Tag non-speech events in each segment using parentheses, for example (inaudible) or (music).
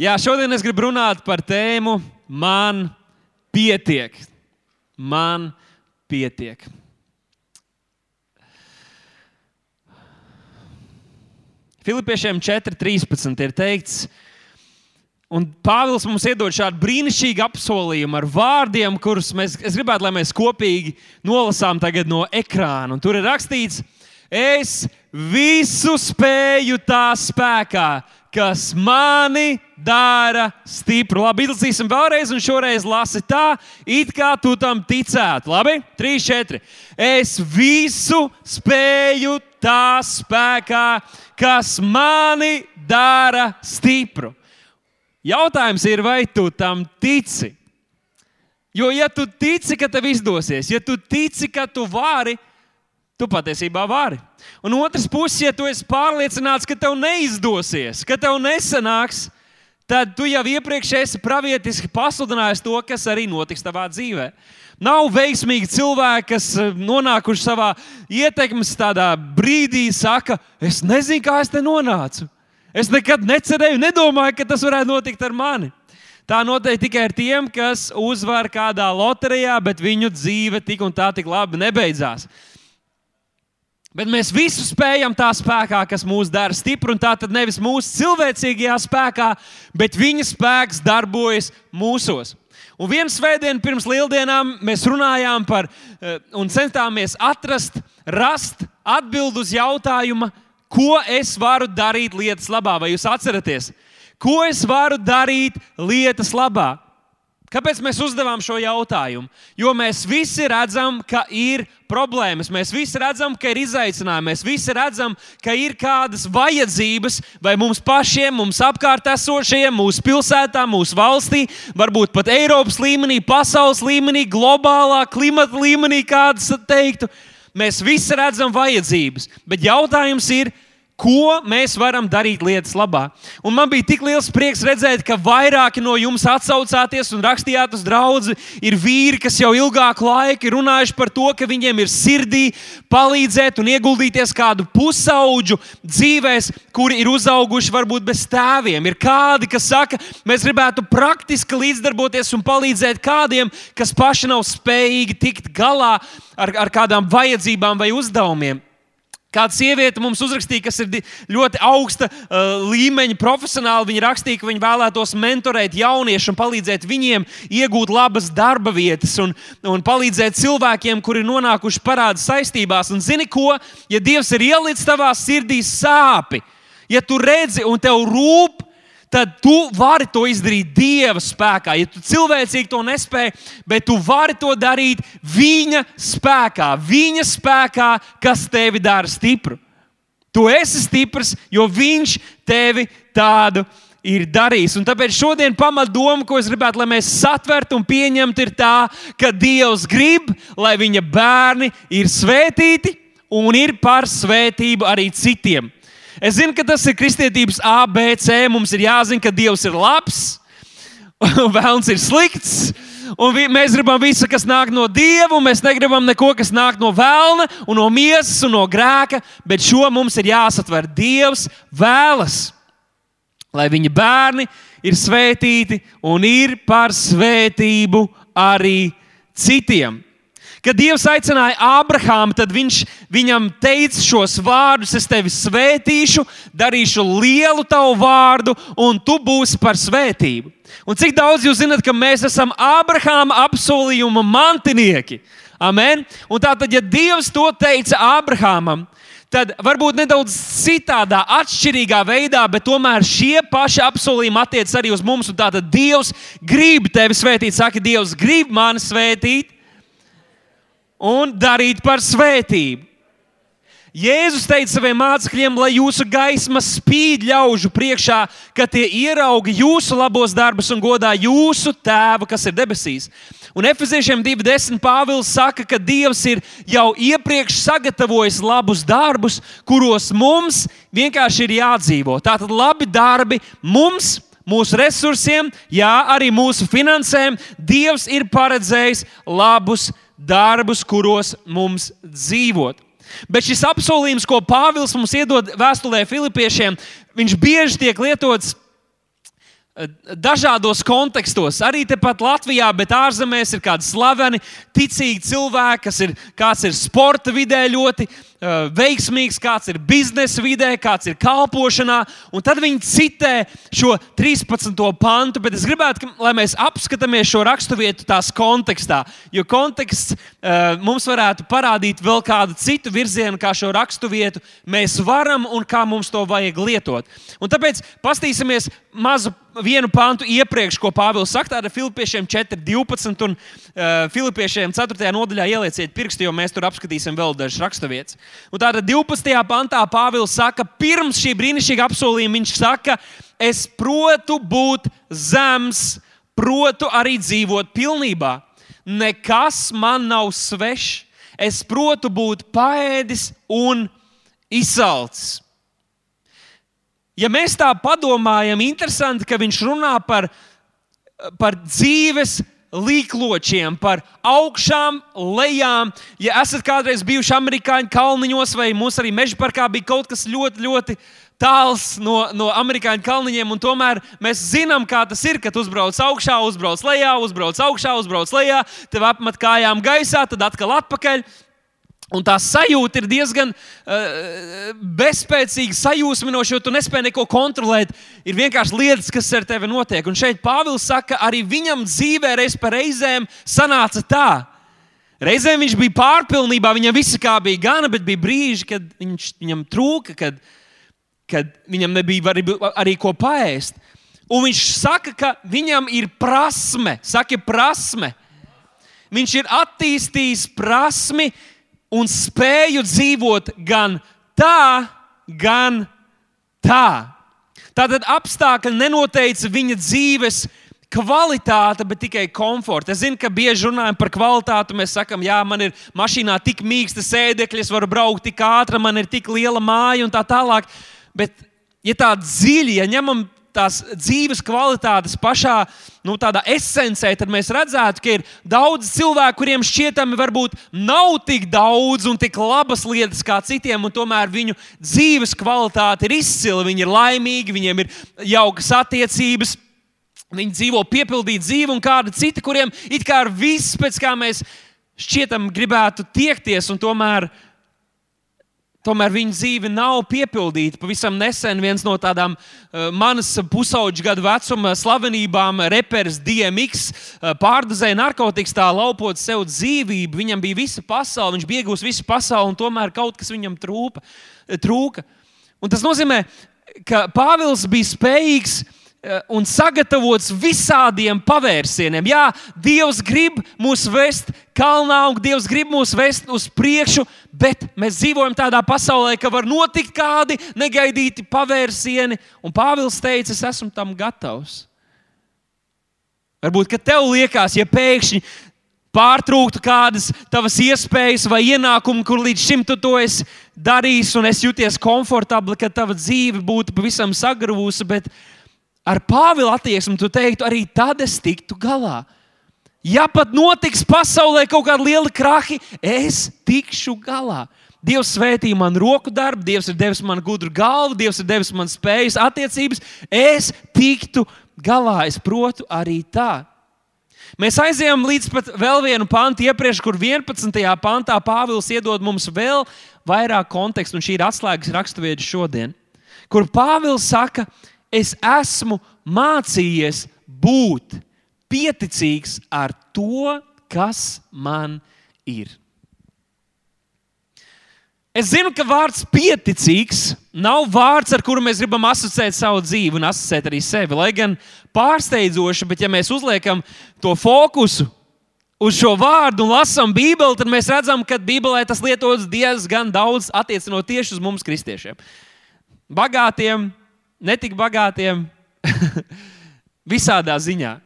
Jā, šodien es gribu runāt par tēmu Man pietiek. Man pietiek. Filipiešiem 4.13 ir teikts, un Pāvils mums iedod šādu brīnišķīgu apsolījumu ar vārdiem, kurus mēs, gribētu, lai mēs kopīgi nolasām tagad no ekrāna. Un tur ir rakstīts, es visu spēju tā spēkā, kas mani dara stipru. Labi, izlasīsim vēlreiz, un šoreiz lasi tā, it kā tu tam ticētu. Labi, 3, 4. Es visu spēju tā spēkā, kas mani dara stipru. Jautājums ir, vai tu tam tici? Jo, ja tu tici, ka tev izdosies, ja tu tici, ka tu vari, tu patiesībā vari. Un otrs puses, ja tu esi pārliecināts, ka tev neizdosies, ka tev nesanāks, tad tu jau iepriekš esi pravietiski pasludinājis to, kas arī notiks tavā dzīvē. Nav veiksmīgi cilvēki, kas eh, nonākuši savā ietekmes brīdī, saka, es nezinu, kā es te nonācu. Es nekad necerēju, nedomāju, ka tas varētu notikt ar mani. Tā notiek tikai ar tiem, kas uzvar kādā loterijā, bet viņu dzīve tik un tā tik labi nebeidzās. Bet mēs visu spējam tā spēkā, kas mūs dara stipri. Tā tad nevis mūsu cilvēcīgajā spēkā, bet viņa spēks darbojas mūsos. Un vienā svētdienā pirms lieldienām mēs runājām par eh, un centāmies atrast, rast atbildi uz jautājumu, ko es varu darīt lietas labā. Vai jūs atceraties? Ko es varu darīt lietas labā? Kāpēc mēs uzdevām šo jautājumu? Jo mēs visi redzam, ka ir problēmas, mēs visi redzam, ka ir izaicinājumi, mēs visi redzam, ka ir kādas vajadzības, vai mums pašiem, mums apkārt esošajiem, mūsu pilsētā, mūsu valstī, varbūt pat Eiropas līmenī, pasaules līmenī, globālā klimata līmenī, kādas teiktu. Mēs visi redzam vajadzības, bet jautājums ir, ko mēs varam darīt lietas labā. Un man bija tik liels prieks redzēt, ka vairāki no jums atsaucāties un rakstījāt uz draugu. Ir vīri, kas jau ilgāku laiku ir runājuši par to, ka viņiem ir sirdī palīdzēt un ieguldīties kādu pusauģu dzīvēs, kuri ir uzauguši varbūt bez tēviem. Ir kādi, kas saka, mēs gribētu praktiski līdzdarboties un palīdzēt kādiem, kas paši nav spējīgi tikt galā ar, ar kādām vajadzībām vai uzdevumiem. Kāda sieviete mums uzrakstīja, kas ir ļoti augsta uh, līmeņa profesionāli. Viņa rakstīja, ka viņa vēlētos mentorēt jauniešus un palīdzēt viņiem iegūt labas darba vietas un, un palīdzēt cilvēkiem, kuri ir nonākuši parāda saistībās. Un zini ko? Ja Dievs ir ielicis tavā sirdī sāpes, ja tu redzi un tev rūp, tad tu vari to izdarīt Dieva spēkā. Ja tu cilvēcīgi to nespēji, bet tu vari to darīt Viņa spēkā, Viņa spēkā, kas tevi dara stipru. Tu esi stiprs, jo Viņš tevi tādu ir darījis. Un tāpēc šodien pamatdoma, ko es gribētu, lai mēs satvertu un pieņemtu, ir tā, ka Dievs grib, lai viņa bērni ir svētīti un ir par svētību arī citiem. Es zinu, ka tas ir kristietības ABC. Mums ir jāzina, ka Dievs ir labs, un vēlams ir slikts. Un vi, mēs gribam visu, kas nāk no Dieva, un mēs negribam neko, kas nāk no vēlna, un no miesas un no grēka. Bet šo mums ir jāsatver. Dievs vēlas, lai viņa bērni ir svētīti un ir par svētību arī citiem. Kad Dievs aicināja Ābrahāmu, tad viņš viņam teica šos vārdus: Es tevi svētīšu, darīšu lielu tavu vārdu, un tu būsi par svētību. Un cik daudz jūs zinat, ka mēs esam Ābrahāma apsolījuma mantinieki? Amen. Un tātad, ja Dievs to teica Ābrahamam, tad varbūt nedaudz citādā, atšķirīgā veidā, bet tomēr šie paši apsolījumi attiecas arī uz mums. Tātad Dievs grib tevi svētīt, saka, Dievs grib mani svētīt un darīt par svētību. Jēzus teica saviem mācekļiem, lai jūsu gaisma spīd ļaužu priekšā, ka tie ierauga jūsu labos darbus un godā jūsu tēvu, kas ir debesīs. Un Efeziešiem 2.10. Pāvils saka, ka Dievs ir jau iepriekš sagatavojis labus darbus, kuros mums vienkārši ir jādzīvo. Tātad labi darbi mums mūsu resursiem, jā, arī mūsu finansēm. Dievs ir paredzējis labus darbus, kuros mums dzīvot. Bet šis apsolījums, ko Pāvils mums iedod vēstulē Filipiešiem, viņš bieži tiek lietots dažādos kontekstos. Arī tepat Latvijā, bet ārzemēs ir kādi slaveni, ticīgi cilvēki, kas ir, kāds ir sporta vidē ļoti uh, veiksmīgs, kāds ir biznesa vidē, kāds ir kalpošanā. Un tad viņi citē šo 13. pantu, bet es gribētu, lai mēs apskatāmies šo raksturvietu tās kontekstā. Jo konteksts uh, mums varētu parādīt vēl kādu citu virzienu, kā šo raksturvietu mēs varam un kā mums to vajag lietot. Un tāpēc pastīsimies mazu vienu pantu iepriekš, ko Pāvils saka, tāda Filipiešiem 4.12. un uh, Filipiešiem 4. nodaļā ielieciet pirkstu, jo mēs tur apskatīsim vēl dažas raksturvietas. Un tāda 12. pantā Pāvils saka, pirms šī brīnišķīga apsolījuma viņš saka, es protu būt zems, protu arī dzīvot pilnībā. Nekas man nav svešs. Es protu būt paēdis un izsalcis. Ja mēs tā padomājam, interesanti, ka viņš runā par, par dzīves līkločiem, par augšām, lejām. Ja esat kādreiz bijuši amerikāņu kalniņos vai mūsu arī meža parkā, bija kaut kas ļoti, ļoti tāls no, no amerikāņu kalniņiem. Tomēr mēs zinām, kā tas ir, kad uzbrauc augšā, uzbrauc lejā, uzbrauc augšā, uzbrauc lejā, tev apmet kājām gaisā, tad atkal atpakaļ. Un tā sajūta ir diezgan uh, bezspēcīga, sajūsminoša, jo tu nespēji neko kontrolēt. Ir vienkārši lietas, kas ar tevi notiek. Un šeit Pāvils saka, arī viņam dzīvē reiz pa reizēm sanāca tā. Reizēm viņš bija pārpilnībā, viņam viss kā bija gana, bet bija brīži, kad viņš, viņam trūka, kad, kad viņam nebija arī, arī ko paēst. Un viņš saka, ka viņam ir prasme, saka, prasme. Viņš ir attīstījis prasmi, uh, un spēju dzīvot gan tā, gan tā. Tātad apstākļi nenoteica viņa dzīves kvalitāte, bet tikai komforts. Es zinu, ka bieži runājam par kvalitāti. Mēs sakām, jā, man ir mašīnā tik mīksta sēdekļa, es varu braukt tik ātri, man ir tik liela māja un tā tālāk. Bet, ja tā dziļi, ja ņemam tās dzīves kvalitātes pašā nu, esencē, tad mēs redzētu, ka ir daudz cilvēku, kuriem šķietami varbūt nav tik daudz un tik labas lietas kā citiem, un tomēr viņu dzīves kvalitāte ir izcila. Viņi ir laimīgi, viņiem ir jaukas attiecības. Viņi dzīvo piepildītu dzīvi, un kāda cita, kuriem it kā ir viss, pēc kā mēs šķietam, gribētu tiekties, un tomēr Tomēr viņa dzīve nav piepildīta. Pavisam nesen viens no tādām uh, manas pusauģa gadu vecuma slavenībām, reperis DMX, uh, pārdozēja narkotikas, tā laupot sev dzīvību. Viņam bija visa pasaule, viņš bija iegūmis visu pasauli, un tomēr kaut kas viņam trūpa, trūka. Un tas nozīmē, ka Pāvils bija spējīgs uh, Eh, un sagatavots visādiem pavērsieniem. Jā, Dievs grib mūs vest kalnā, un Dievs grib mūs vest uz priekšu, bet mēs dzīvojam tādā pasaulē, ka var notikt kādi negaidīti pavērsieni. Un Pāvils teica, es esmu tam gatavs. Varbūt, tev liekas, ja pēkšņi pārtrūktu kādas tavas iespējas vai ienākumu, kur līdz šim tu to esi darījis, un es jūties komfortabli, ka tava dzīve būtu pavisam sagrūsta ar Pāvila attieksmi, tu teiktu, arī tad es tiktu galā. Ja pat notiks pasaulē kaut kāda liela krahi, es tikšu galā. Dievs svētīja man roku darbu, Dievs ir devis man gudru galvu, Dievs ir devis man spējas, attiecības. Es tiktu galā, es protu arī tā. Mēs aizējām līdz pat vēl vienu pantu iepriekš, kur 11. pantā Pāvils iedod mums vēl vairāk kontekstu, un šī ir atslēgas raksturvieta šodien, kur Pāvils saka, ka es esmu mācījies būt pieticīgs ar to, kas man ir. Es zinu, ka vārds pieticīgs nav vārds, ar kuru mēs gribam asociēt savu dzīvi un asociēt arī sevi. Lai gan pārsteidzoši, bet ja mēs uzliekam to fokusu uz šo vārdu un lasām Bībeli, tad mēs redzam, ka Bībelē tas lietots diezgan daudz attiecinot tieši uz mums, kristiešiem. Bagātiem, netik bagātiem, (laughs) visādā ziņā.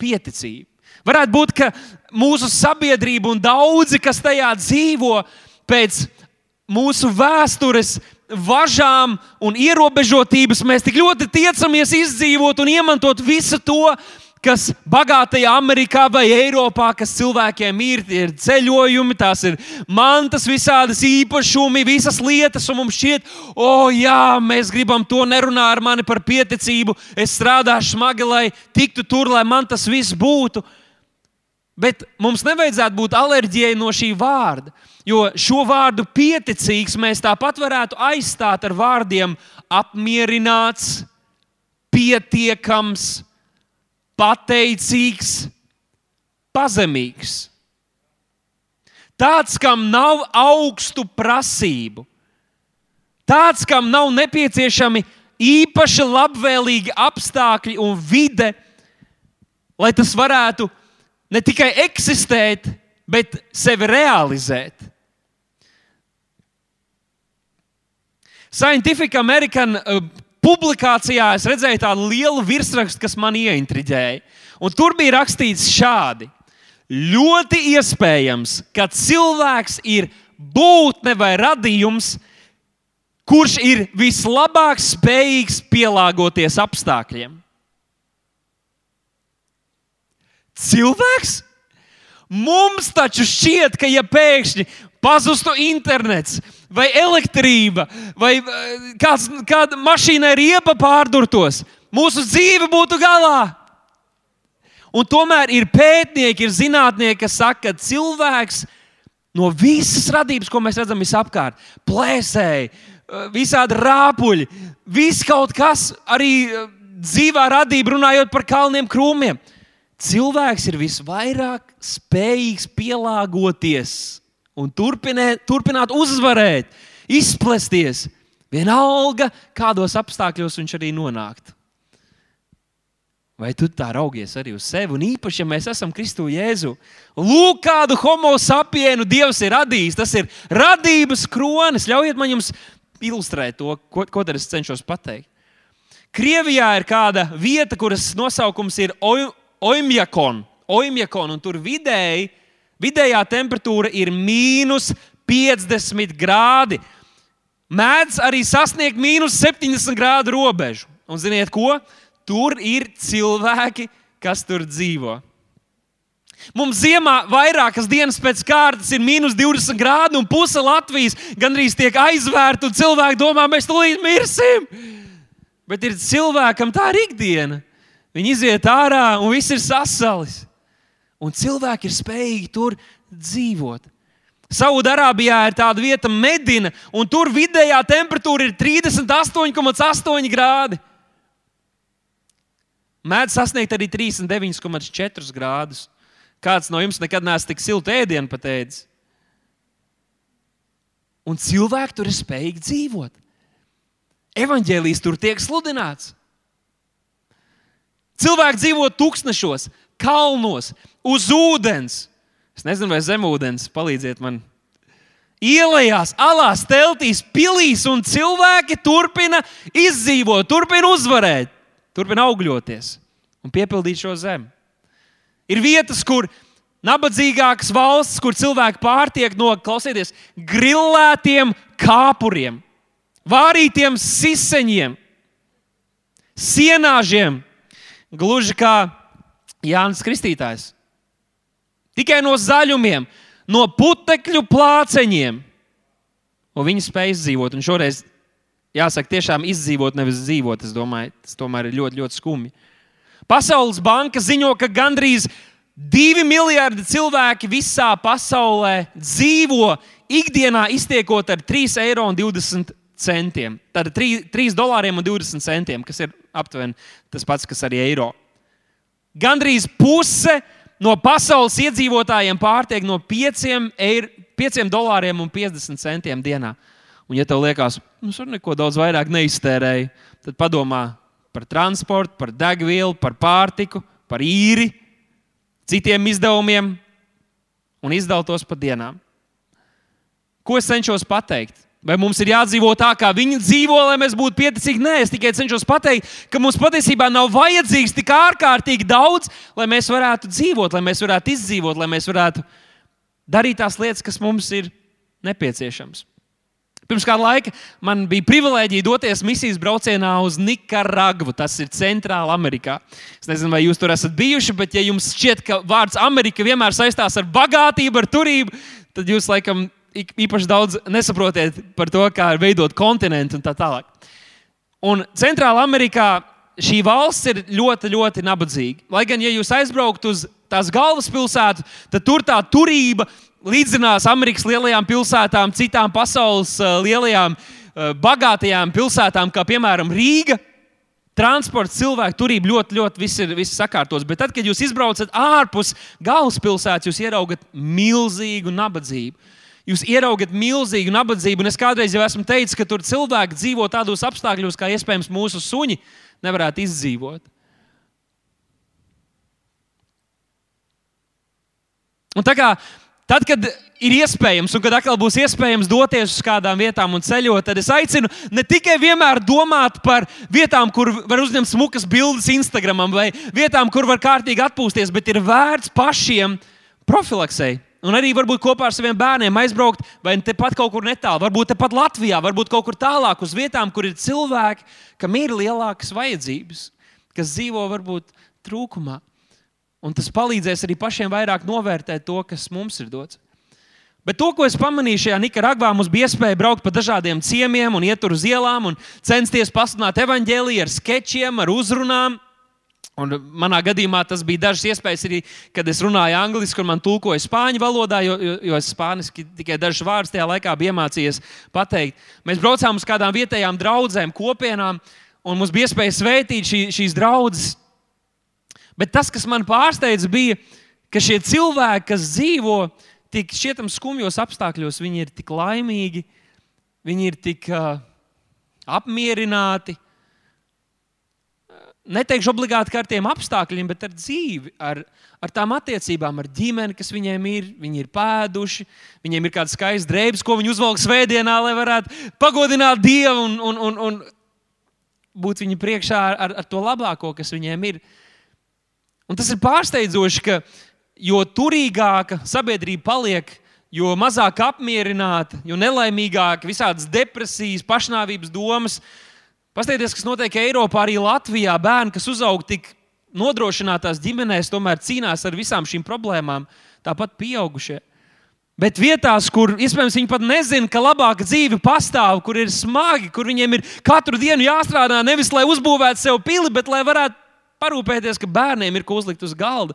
Pieticība. Varētu būt, ka mūsu sabiedrība un daudzi, kas tajā dzīvo, pēc mūsu vēstures važām un ierobežotības, mēs tik ļoti tiecamies izdzīvot un iemantot visu to, kas bagātajā Amerikā vai Eiropā, kas cilvēkiem ir, ir ceļojumi, tās ir mantas, visādas īpašumi, visas lietas, un mums šķiet, o, oh, jā, mēs gribam to nerunā ar mani par pieticību. Es strādāšu smagi, lai tiktu tur, lai man tas viss būtu. Bet mums nevajadzētu būt alerģijai no šī vārda, jo šo vārdu pieticīgs mēs tāpat varētu aizstāt ar vārdiem apmierināts, pietiekams pateicīgs, pazemīgs. Tāds, kam nav augstu prasību, tāds, kam nav nepieciešami īpaši labvēlīgi apstākļi un vide, lai tas varētu ne tikai eksistēt, bet sevi realizēt. Scientific American uh, publikācijā es redzēju tādu lielu virsrakstu, kas man ieintriģēja. Un tur bija rakstīts šādi: ļoti iespējams, ka cilvēks ir būtne vai radījums, kurš ir vislabāk spējīgs pielāgoties apstākļiem. Cilvēks? Mums taču šķiet, ka ja pēkšņi pazustu internets, vai elektrība, vai kāds, kāda mašīna ir iepa pārdurtos, mūsu dzīve būtu galā. Un tomēr ir pētnieki, ir zinātnieki, kas saka, ka cilvēks no visas radības, ko mēs redzam visapkārt, plēsēji, visādi rāpuļi, viss kaut kas, arī eh, dzīvā radība, runājot par kalniem, krūmiem. Cilvēks ir visvairāk spējīgs pielāgoties un turpināt, turpināt uzvarēt, izplesties. Vienalga, kādos apstākļos viņš arī nonāktu. Vai tu tā raugies arī uz sevi? Un īpaši, ja mēs esam Kristu Jēzu, lūk, kādu homo sapienu Dievs ir radījis. Tas ir radības kronis. Ļaujiet man jums ilustrēt to, ko, ko tad es cenšos pateikt. Krievijā ir kāda vieta, kuras nosaukums ir Oimjakon. Oimjakon un tur vidēji Vidējā temperatūra ir mīnus 50 grādi. Mēdz arī sasniegt mīnus 70 grādu robežu. Un ziniet, ko? Tur ir cilvēki, kas tur dzīvo. Mums ziemā vairākas dienas pēc kārtas ir mīnus 20 grādi, un puse Latvijas gandrīz tiek aizvērta, un cilvēki domā, mēs tulīt mirsim. Bet ir cilvēkam tā ir ikdiena. Viņi iziet ārā, un viss ir sasalis un cilvēki ir spējīgi tur dzīvot. Saudārābijā ir tāda vieta, Medina, un tur vidējā temperatūra ir 38,8 grādi. Mēdz sasniegt arī 39,4 grādus. Kāds no jums nekad neesat tik siltu ēdienu pateicis? Un cilvēki tur ir spējīgi dzīvot. Evangelijas tur tiek sludināts. Cilvēki dzīvo tūkstošos, kalnos, uz ūdens. Es nezinu, vai zemūdens palīdziet man. Ielējās, alās, teltīs, pilīs, un cilvēki turpina izdzīvot, turpina uzvarēt, turpina augļoties un piepildīt šo zemi. Ir vietas, kur nabadzīgākas valsts, kur cilvēki pārtiek no, klausieties, grilētiem kāpuriem, vārītiem siseņiem, sienāžiem, gluži kā Jānis Kristītājs. Tikai no zaļumiem, no putekļu plāceņiem. Un viņi spēja izdzīvot. Un šoreiz, jāsaka, tiešām izdzīvot, nevis dzīvot. Es domāju, tas tomēr ir ļoti, ļoti skumji. Pasaules banka ziņo, ka gandrīz divi miljardi cilvēki visā pasaulē dzīvo ikdienā iztiekot ar 3,20 eiro. Tātad 3, 3 dolāriem un 20 centiem, kas ir aptuveni tas pats, kas arī eiro. Gandrīz puse no pasaules iedzīvotājiem pārtiek no 5, eir, 5 dolāriem un 50 centiem dienā. Un, ja tev liekas, nu, tur neko daudz vairāk neiztērēji, tad padomā par transportu, par degvielu, par pārtiku, par īri, citiem izdevumiem un izdala tos pa dienām. Ko es cenšos pateikt? Vai mums ir jādzīvo tā, kā viņi dzīvo, lai mēs būtu pieticīgi? Nē, es tikai cenšos pateikt, ka mums patiesībā nav vajadzīgs tik ārkārtīgi daudz, lai mēs varētu dzīvot, lai mēs varētu izdzīvot, lai mēs varētu darīt tās lietas, kas mums ir nepieciešamas. Pirms kāda laika man bija privilēģija doties misijas braucienā uz Nikaragvu. Tas ir Centrāla Amerikā. Es nezinu, vai jūs tur esat bijuši, bet, ja jums šķiet, ka vārds Amerika vienmēr saistās ar bagātību, ar turību, tad jūs laikam īpaši daudz nesaprotiet par to, kā veidot kontinentu un tā tālāk. Un Centrāla Amerikā šī valsts ir ļoti, ļoti nabadzīga. Lai gan, ja jūs aizbrauktu uz tās galvaspilsētu, tad tur tā turība līdzinās Amerikas lielajām pilsētām, citām pasaules uh, lielajām, uh, bagātajām pilsētām, kā piemēram Rīga. Transports, cilvēku turība ļoti, ļoti viss ir viss sakārtots. Bet tad, kad jūs izbraucat ārpus galvaspilsētas, jūs ieraugat milzīgu nabadzību. Jūs ieraugat milzīgu nabadzību, un es kādreiz jau esmu teicis, ka tur cilvēki dzīvo tādos apstākļos, kā iespējams mūsu suņi nevarētu izdzīvot. Un tā kā Tad, kad ir iespējams, un kad atkal būs iespējams doties uz kādām vietām un ceļot, tad es aicinu ne tikai vienmēr domāt par vietām, kur var uzņemt smukas bildes Instagram vai vietām, kur var kārtīgi atpūsties, bet ir vērts pašiem profilaksei. Un arī varbūt kopā ar saviem bērniem aizbraukt, vai tepat kaut kur netālu, varbūt tepat Latvijā, varbūt kaut kur tālāk uz vietām, kur ir cilvēki, kam ir lielākas vajadzības, kas dzīvo varbūt trūkumā. Un tas palīdzēs arī pašiem vairāk novērtēt to, kas mums ir dots. Bet to, ko es pamanīju šajā Nikaragvā, mums bija iespēja braukt pa dažādiem ciemiemiem un iet uz ielām un censties pasludināt evaņģēlīju ar sketčiem, ar uzrunām. Un manā gadījumā tas bija dažas iespējas arī, kad es runāju angliski, un man tulkoja spāņu valodā, jo, jo, jo es spāniski tikai dažus vārdus tajā laikā biju iemācījies pateikt. Mēs braucām uz kādām vietējām draugiem, kopienām, un mums bija iespēja svētīt šī, šīs draudzes Bet tas, kas man pārsteidza, bija, ka šie cilvēki, kas dzīvo tik šķietam skumjos apstākļos, viņi ir tik laimīgi, viņi ir tik uh, apmierināti. Neteikšu obligāti ar tiem apstākļiem, bet ar dzīvi, ar, ar tām attiecībām, ar ģimeni, kas viņiem ir. Viņi ir pēduši, viņiem ir kāds skaists drēbes, ko viņi uzvelk svētdienā, lai varētu pagodināt Dievu un, un, un, un būt viņa priekšā ar, ar to labāko, kas viņiem ir. Uh, Un tas ir pārsteidzoši, ka jo turīgāka sabiedrība paliek, jo mazāk apmierināta, jo nelaimīgāka, visādas depresijas, pašnāvības domas. Paskatieties, kas notiek Eiropā, arī Latvijā. Bērni, kas uzaug tik nodrošinātās ģimenēs, tomēr cīnās ar visām šīm problēmām, tāpat pieaugušie. Bet vietās, kur iespējams viņi pat nezina, ka labāka dzīve pastāv, kur ir smagi, kur viņiem ir katru dienu jāstrādā nevis lai uzbūvētu sev pili, bet lai varētu parūpēties, ka bērniem ir ko uzlikt uz galda.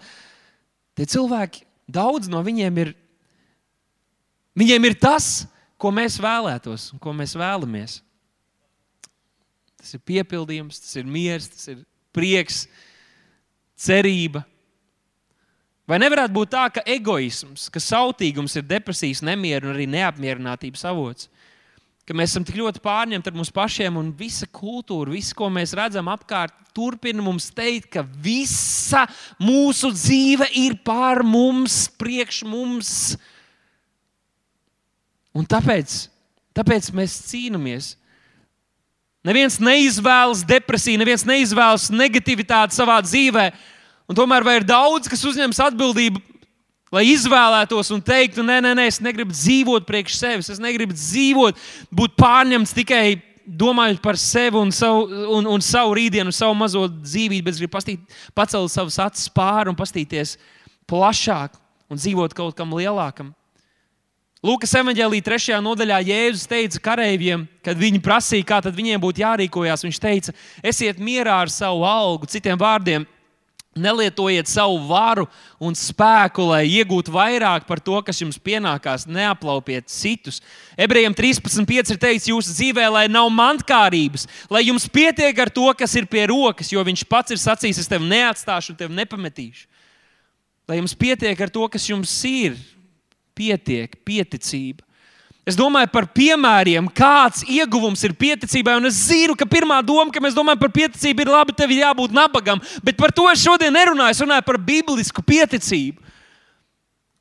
Tie cilvēki, daudz no viņiem ir, viņiem ir tas, ko mēs vēlētos un ko mēs vēlamies. Tas ir piepildījums, tas ir miers, tas ir prieks, cerība. Vai nevarētu būt tā, ka egoisms, ka sautīgums ir depresijas, nemieru un arī neapmierinātības avots? ka mēs esam tik ļoti pārņemti ar mums pašiem, un visa kultūra, viss, ko mēs redzam apkārt, turpina mums teikt, ka visa mūsu dzīve ir pār mums, priekš mums. Un tāpēc, tāpēc mēs cīnāmies. Neviens neizvēlas depresiju, neviens neizvēlas negativitāti savā dzīvē. Un tomēr ir daudz, kas uzņems atbildību Lai izvēlētos un teiktu, nē, nē, nē, es negribu dzīvot priekš sevis, es negribu dzīvot, būt pārņemts tikai domājot par sevi un savu, un, un savu rītdienu, savu mazo dzīvību, bet es gribu pastīt, pacelt savus acis pāri un pastīties plašāk un dzīvot kaut kam lielākam. Lūkas evanģēlī 3. nodaļā Jēzus teica kareiviem, kad viņi prasīja, kā viņiem būtu jārīkojas. Viņš teica, esiet mierā ar savu algu, citiem vārdiem, Nelietojiet savu varu un spēku, lai iegūtu vairāk par to, kas jums pienākās. Neaplaupiet citus. Ebrejiem 13.5 ir teikts, jūsu dzīvē, lai nav mantkārības, lai jums pietiek ar to, kas ir pie rokas, jo viņš pats ir sacījis, es tevi neatstāšu un tevi nepametīšu. Lai jums pietiek ar to, kas jums ir, pietiek, pieticība. Es domāju par piemēriem, kāds ieguvums ir pieticībai. Es zinu, ka pirmā doma, ka mēs domājam par pieticību, ir labi, tev ir jābūt nabagam. Bet par to es šodien nerunāju. Es runāju par biblisku pieticību.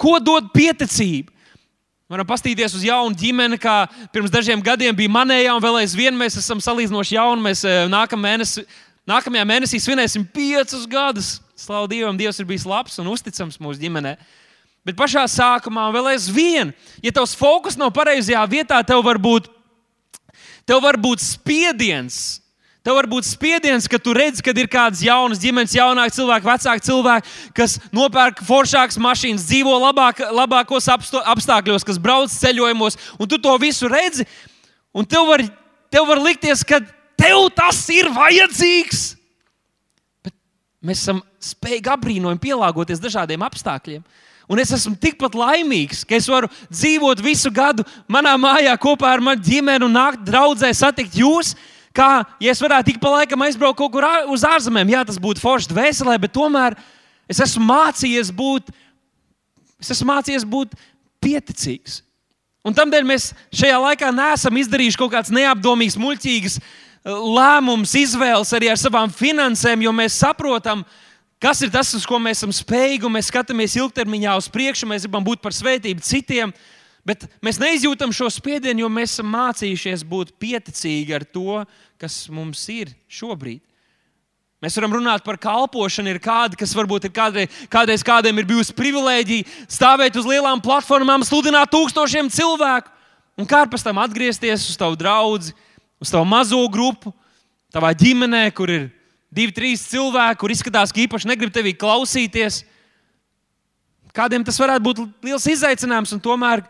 Ko dod pieticība? Varam paskatīties uz jaunu ģimeni, kā pirms dažiem gadiem bija manējā, un vēl aizvien mēs esam salīdzinoši jauni. Mēs eh, nākamā mēnesī, nākamajā mēnesī svinēsim piecus gadus. Slavu Dievam, Dievs ir bijis labs un uzticams mūsu ģimenei. Bet pašā sākumā vēl aizvien, ja tavs fokus nav pareizajā vietā, tev var būt Tev var būt spiediens. Tev var būt spiediens, ka tu redz, ka ir kādas jaunas ģimenes, jaunāki cilvēki, vecāki cilvēki, kas nopērk foršākas mašīnas, dzīvo labāk, labākos apstākļos, kas brauc ceļojumos, un tu to visu redzi. Un tev var, tev var likties, ka tev tas ir vajadzīgs. Bet mēs esam spējīgi apbrīnojami pielāgoties dažādiem apstākļiem. Un es esmu tikpat laimīgs, ka es varu dzīvot visu gadu manā mājā kopā ar manu ģimeni un nākt draudzē, satikt jūs. Kā ja es varētu ik pa laikam aizbraukt kaut kur uz ārzemēm, jā, tas būtu forši dvēselē, bet tomēr es esmu mācījies būt, es esmu mācījies būt pieticīgs. Un tādēļ mēs šajā laikā neesam izdarījuši kaut kādas neapdomīgas, muļķīgas lēmumus, izvēles arī ar savām finansēm, jo mēs saprotam, ka Kas ir tas, uz ko mēs esam spējīgi, un mēs skatāmies ilgtermiņā uz priekšu, mēs gribam būt par svētību citiem, bet mēs neizjūtam šo spiedienu, jo mēs esam mācījušies būt pieticīgi ar to, kas mums ir šobrīd. Mēs varam runāt par kalpošanu. Ir kādi, kas varbūt ir kādreiz, kādreiz kādiem ir bijusi privilēģija stāvēt uz lielām platformām, sludināt tūkstošiem cilvēku, un kā pēc tam atgriezties uz tavu draugu, uz tavu mazo grupu, tavā ģimenē, kur ir divi, trīs cilvēki, kur izskatās, ka īpaši negrib tevi klausīties. Kādiem tas varētu būt liels izaicinājums, un tomēr,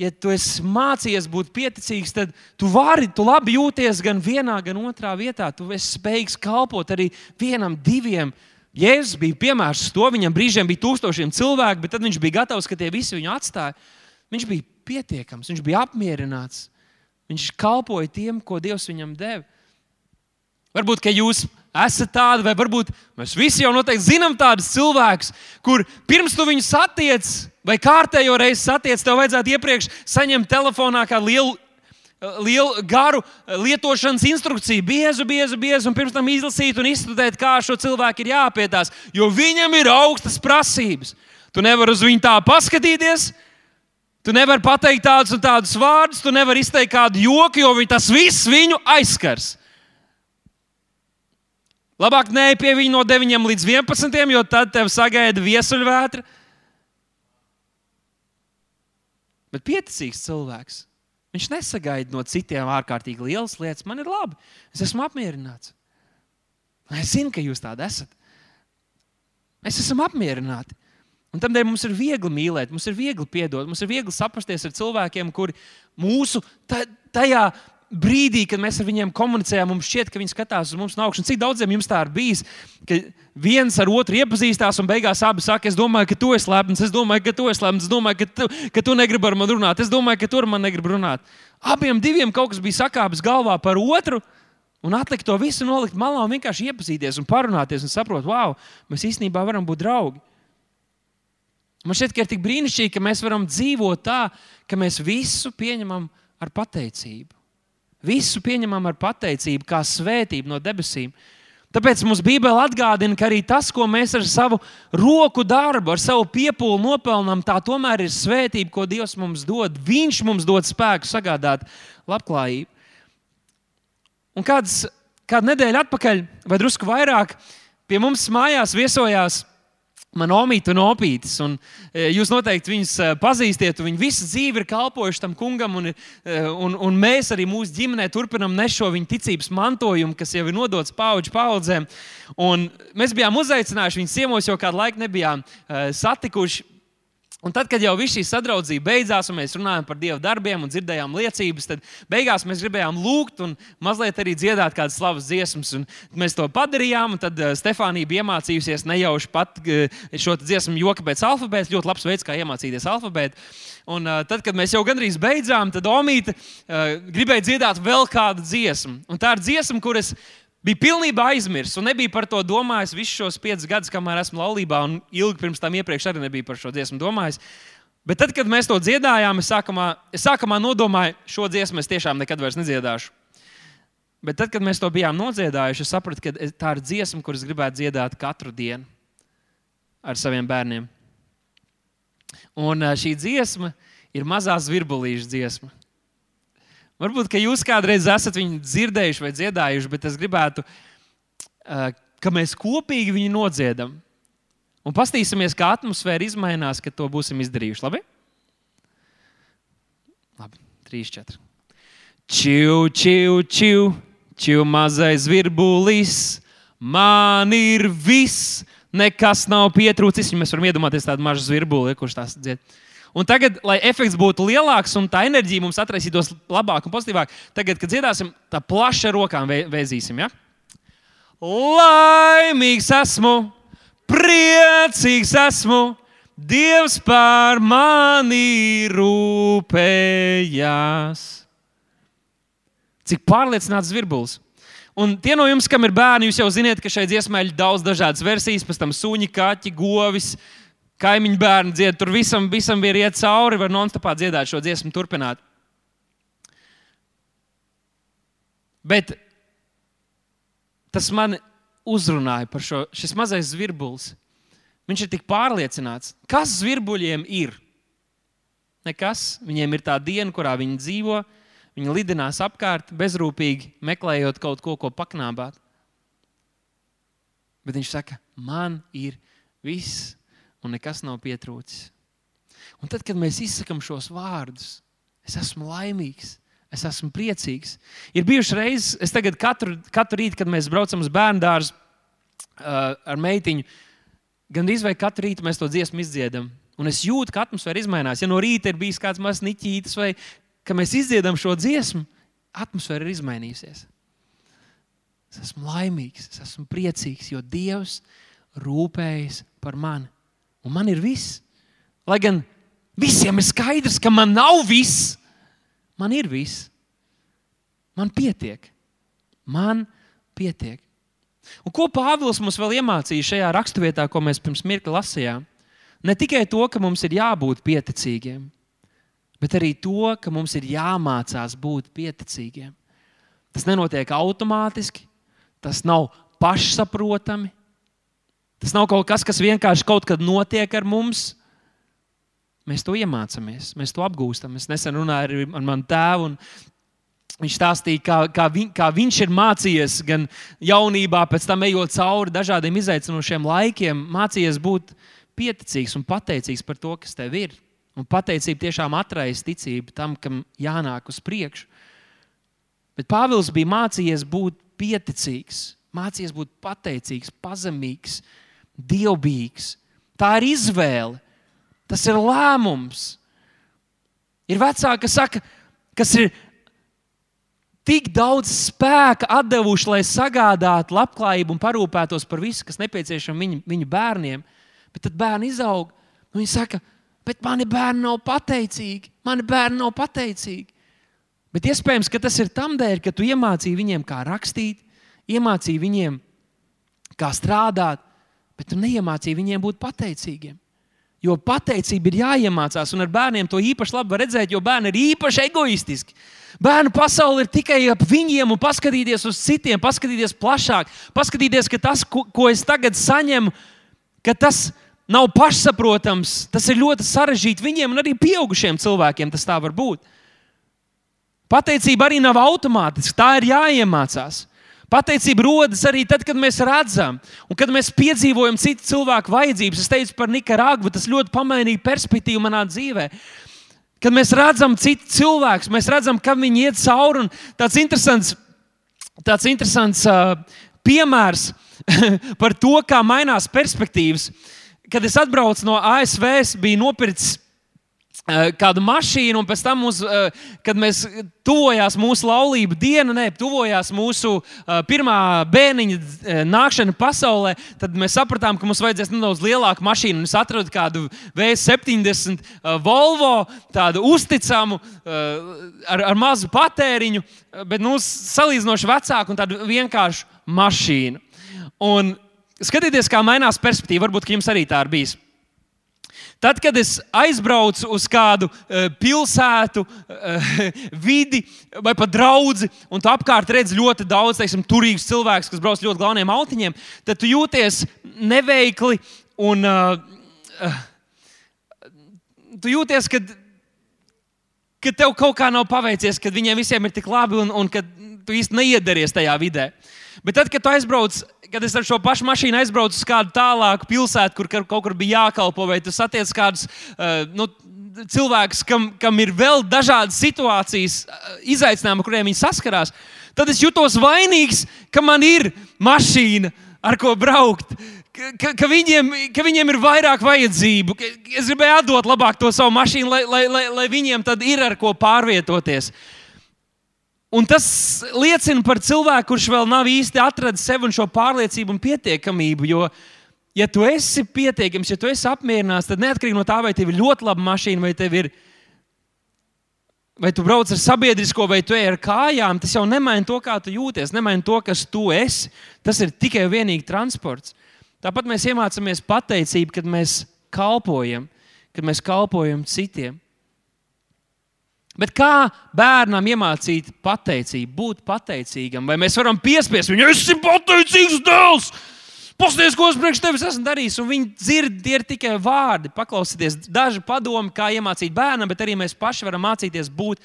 ja tu esi mācījies būt pieticīgs, tad tu vari, tu labi jūties gan vienā, gan otrā vietā. Tu esi spējīgs kalpot arī vienam, diviem. Jēzus bija piemērs to, viņam brīžiem bija tūkstošiem cilvēku, bet tad viņš bija gatavs, ka tie visi viņu atstāja. Viņš bija pietiekams, viņš bija apmierināts. Viņš kalpoja tiem, ko Dievs viņam deva. Varbūt, ka jūs esat tādi, vai varbūt mēs visi jau noteikti zinām tādus cilvēkus, kur pirms tu viņus satiec, vai kārtējo reizi satiec, tev vajadzētu iepriekš saņemt telefonā kādu lielu. Lielu garu lietošanas instrukciju, biezu, biezu, biezu, un pirms tam izlasīt un izstudēt, kā šo cilvēku ir jāpietās. Jo viņam ir augstas prasības. Tu nevari uz viņu tā paskatīties, tu nevari pateikt tādus un tādus vārdus, tu nevari izteikt kādu joku, jo tas viss viņu aizskars. Labāk nē, pie viņa no 9 līdz 11, jo tad tev sagaida viesuļvētra. Bet pieticīgs cilvēks. Viņš nesagaida no citiem ārkārtīgi lielas lietas. Man ir labi, es esmu apmierināts. Es zinu, ka jūs tādi esat. Mēs esam apmierināti. Un tādēļ mums ir viegli mīlēt, mums ir viegli piedot, mums ir viegli saprasties ar cilvēkiem, kuri mūsu tajā brīdī, kad mēs ar viņiem komunicējām, mums šķiet, ka viņi skatās uz mums no augšas. Cik daudziem jums tā ir bijis, ka viens ar otru iepazīstās un beigās abi saka, es domāju, ka tu esi lepns, es domāju, ka tu esi lepns, es domāju, ka tu, ka tu negribi ar mani runāt, es domāju, ka tu ar mani negribi runāt. Abiem diviem kaut kas bija sakāpis galvā par otru. Un atlikt to visu, nolikt malā un vienkārši iepazīties un parunāties un saprast, wow, mēs īstenībā varam būt draugi. Man šķiet, ka ir tik brīnišķīgi, ka mēs varam dzīvot tā, ka mēs visu pieņemam ar pateicību. Visu pieņemam ar pateicību, kā svētību no debesīm. Tāpēc mums Bībele atgādina, ka arī tas, ko mēs ar savu roku darbu, ar savu piepūli nopelnām, tā tomēr ir svētība, ko Dievs mums dod. Viņš mums dod spēku sagādāt labklājību. Un kāds, kādu nedēļu atpakaļ, vai drusku vairāk, pie mums mājās viesojās Man omīte un opītis, un e, jūs noteikti viņus e, pazīstiet. Viņi visu dzīvi ir kalpojuši tam kungam, un, e, un, un mēs arī mūsu ģimenē turpinām nes šo viņa ticības mantojumu, kas jau ir nodots paudžu paudzēm. Un mēs bijām uzaicinājuši viņus ciemos, jo kādu laiku nebijām satikuši. Un tad, kad jau viss šī sadraudzība beidzās, un mēs runājām par Dieva darbiem un dzirdējām liecības, tad beigās mēs gribējām lūgt un mazliet arī dziedāt kādas slavas dziesmas. Un mēs to padarījām, un tad uh, Stefānija bija iemācījusies nejauši pat uh, šo dziesmu joka pēc alfabēta. Ļoti labs veids, kā iemācīties alfabētu. Un, uh, tad, kad mēs jau gandrīz beidzām, tad Omīte gribēja dziedāt vēl kādu dziesmu. Un tā ir dziesma, kuras bija pilnībā aizmirsts un nebija par to domājis visus šos piecus gadus, kamēr esmu laulībā, un ilgi pirms tam iepriekš arī nebija par šo dziesmu domājis. Bet tad, kad mēs to dziedājām, es sākumā, es sākumā nodomāju, šo dziesmu es tiešām nekad vairs nedziedāšu. Bet tad, kad mēs to bijām nodziedājuši, es sapratu, ka tā ir dziesma, kuras gribētu dziedāt katru dienu ar saviem bērniem. Un šī dziesma ir mazā virbulīša dziesma. Varbūt jūs kādreiz esat viņu dzirdējuši vai dziedājuši, bet es gribētu, ka mēs kopīgi viņu nodziedam. Un paskatīsimies, kā atmosfēra mainās, kad to būsim izdarījuši. Labi? Labi, 3, 4. Čiu, čiu, čiu, čiu mazais virbulis, man ir viss, nekas nav pietrūcis. Mēs varam iedomāties tādu mazu zvirbuli, kurš tās dzied. Un tagad, lai efekts būtu lielāks un tā enerģija mums atraisītos labāk un pozitīvāk, tagad, kad dziedāsim, tā plaša rokām vēzīsim. Ja? Laimīgs esmu, priecīgs esmu, Dievs par mani rūpējās. Cik pārliecināts virbulis. Un tie no jums, kam ir bērni, jūs jau zināt, ka šai dziesmai ir daudz dažādas versijas, pēc tam suņi, kaķi, govis, kaimiņu bērni dzied. Tur visam, visam ir iet cauri, var non-stopā dziedāt šo dziesmu, turpināt. Bet tas man uzrunāja par šo šis mazais zvirbulis. Viņš ir tik pārliecināts, kas zvirbuļiem ir. Nekas. Viņiem ir tā diena, kurā viņi dzīvo Viņi lidinās apkārt, bezrūpīgi meklējot kaut ko, ko paknābāt. Bet viņš saka, man ir viss, un nekas nav pietrūcis. Un tad, kad mēs izsakām šos vārdus, es esmu laimīgs, es esmu priecīgs. Ir bijušas reizes, es tagad katru, katru rītu, kad mēs braucam uz bērnu dārzu uh, ar meitiņu, gandrīz vai katru rītu mēs to dziesmu izdziedam. Un es jūtu, ka atmosfēra mainās. Ja no rīta ir bijis kāds mazs niķītis vai kad mēs izdziedam šo dziesmu, atmosfēra ir izmainījusies. Es esmu laimīgs, es esmu priecīgs, jo Dievs rūpējas par mani. Un man ir viss. Lai gan visiem ir skaidrs, ka man nav viss, man ir viss. Man pietiek. Man pietiek. Un ko Pāvils mums vēl iemācīja šajā raksturvietā, ko mēs pirms mirkli lasījām? Ne tikai to, ka mums ir jābūt pieticīgiem, bet arī to, ka mums ir jāmācās būt pieticīgiem. Tas nenotiek automātiski, tas nav pašsaprotami. Tas nav kaut kas, kas vienkārši kaut kad notiek ar mums. Mēs to iemācāmies, mēs to apgūstam. Es nesen runāju ar manu tēvu, un viņš stāstīja, kā, kā, vi, kā viņš ir mācījies gan jaunībā, pēc tam ejot cauri dažādiem izaicinošiem laikiem, mācījies būt pieticīgs un pateicīgs par to, kas tev ir. Un pateicība tiešām atraisa ticību tam, kam jānāk uz priekšu. Bet Pāvils bija mācījies būt pieticīgs, mācījies būt pateicīgs, pazemīgs, dievbijīgs. Tā ir izvēle, tas ir lēmums. Ir vecāki, kas saka, kas ir tik daudz spēka devuši, lai sagādātu labklājību un parūpētos par visu, kas nepieciešams viņu, viņu bērniem. Bet tad bērni izaug un viņi saka, bet mani bērni nav pateicīgi. Mani bērni nav pateicīgi. Bet iespējams, ka tas ir tam dēļ, ka tu iemācīji viņiem, kā rakstīt, iemācīji viņiem, kā strādāt, bet tu neiemācīji viņiem būt pateicīgiem. Jo pateicība ir jāiemācās, un ar bērniem to īpaši labi redzēt, jo bērni ir īpaši egoistiski. Bērnu pasaule ir tikai ap viņiem, un paskatīties uz citiem, paskatīties plašāk, paskatīties, ka tas, ko, ko es tagad saņemu, ka tas nav pašsaprotams, tas ir ļoti sarežģīti viņiem un arī pieaugušiem cilvēkiem. Tas tā var būt. Pateicība arī nav automātiska, tā ir jāiemācās. Pateicība rodas arī tad, kad mēs redzam, un kad mēs piedzīvojam citu cilvēku vajadzības. Es teicu par Nikaragvu, tas ļoti pamainīja perspektīvu manā dzīvē. Kad mēs redzam citu cilvēku, mēs redzam, kam viņi iet cauri. Tāds interesants, tāds interesants uh, piemērs (laughs) par to, kā mainās perspektīvas. Kad es atbraucu no ASV, es biju nopircis kādu mašīnu, un pēc tam, mums, uh, kad mēs tuvojās mūsu laulību diena, ne, tuvojās mūsu uh, pirmā bērniņa nākšana pasaulē, tad mēs sapratām, ka mums vajadzēs nedaudz lielāku mašīnu. Es atradu kādu V70 Volvo, tādu uzticamu, ar, ar mazu patēriņu, bet nu, salīdzinoši vecāku un tādu vienkāršu mašīnu. Un Skatieties, kā mainās perspektīva. Varbūt jums arī tā ir bijis. Tad, kad es aizbraucu uz kādu uh, pilsētu, uh, (laughs) vidi vai pat draugu, un tu apkārt redzi ļoti daudz teiksim, turīgus cilvēkus, kas brauc ļoti galveniem autiņiem, tad tu jūties neveikli un uh, tu jūties, ka, ka tev kaut kā nav paveicies, ka viņiem visiem ir tik labi un, un ka tu īsti neiedaries tajā vidē. Bet tad, kad tu aizbrauc kad es ar šo pašu mašīnu aizbraucu uz kādu tālāku pilsētu, kur kaut kur bija jākalpo, vai tu satiec kādus uh, nu, cilvēks, kam, kam ir vēl dažādas situācijas, izaicinājumi, kuriem viņi saskarās, tad es jutos vainīgs, ka man ir mašīna, ar ko braukt. Ka, ka, viņiem, ka viņiem ir vairāk vajadzību. Es gribēju atdot labāk to savu mašīnu, lai, lai, lai, lai viņiem tad ir ar ko pārvietoties. Un tas liecina par cilvēku, kurš vēl nav īsti atradzis sevi un šo pārliecību un pietiekamību. Jo, ja tu esi pietiekams, ja tu esi apmierināts, tad neatkarīgi no tā, vai tev ir ļoti laba mašīna, vai tev ir vai tu brauc ar sabiedrisko, vai tu ej ar kājām, tas jau nemaina to, kā tu jūties, nemaina to, kas tu esi. Tas ir tikai un vienīgi transports. Tāpat mēs iemācāmies pateicību, kad mēs kalpojam, kad mēs kalpojam citiem. Bet kā bērnam iemācīt pateicību, būt pateicīgam? Vai mēs varam piespiest viņu, es esmu pateicīgs dēls? Pasties, ko es priekš tevis esmu darījis, un viņi dzird, tie ir tikai vārdi. Paklausieties, daži padomi, kā iemācīt bērnam, bet arī mēs paši varam mācīties būt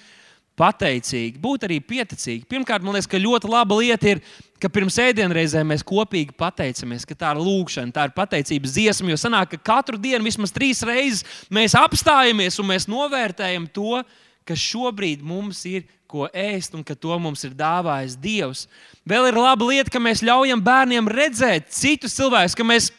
pateicīgi, būt arī pieticīgi. Pirmkārt, man liekas, ka ļoti laba lieta ir, ka pirms ēdienreizēm mēs kopīgi pateicamies, ka tā ir lūkšana, tā ir pateicības dziesma. Jo sanāk, ka katru dienu vismaz trīs reizes mēs apstājamies un mēs novērtējam to, kas šobrīd mums ir ko ēst un ka to mums ir dāvājis Dievs. Vēl ir laba lieta, ka mēs ļaujam bērniem redzēt citus cilvēkus, ka mēs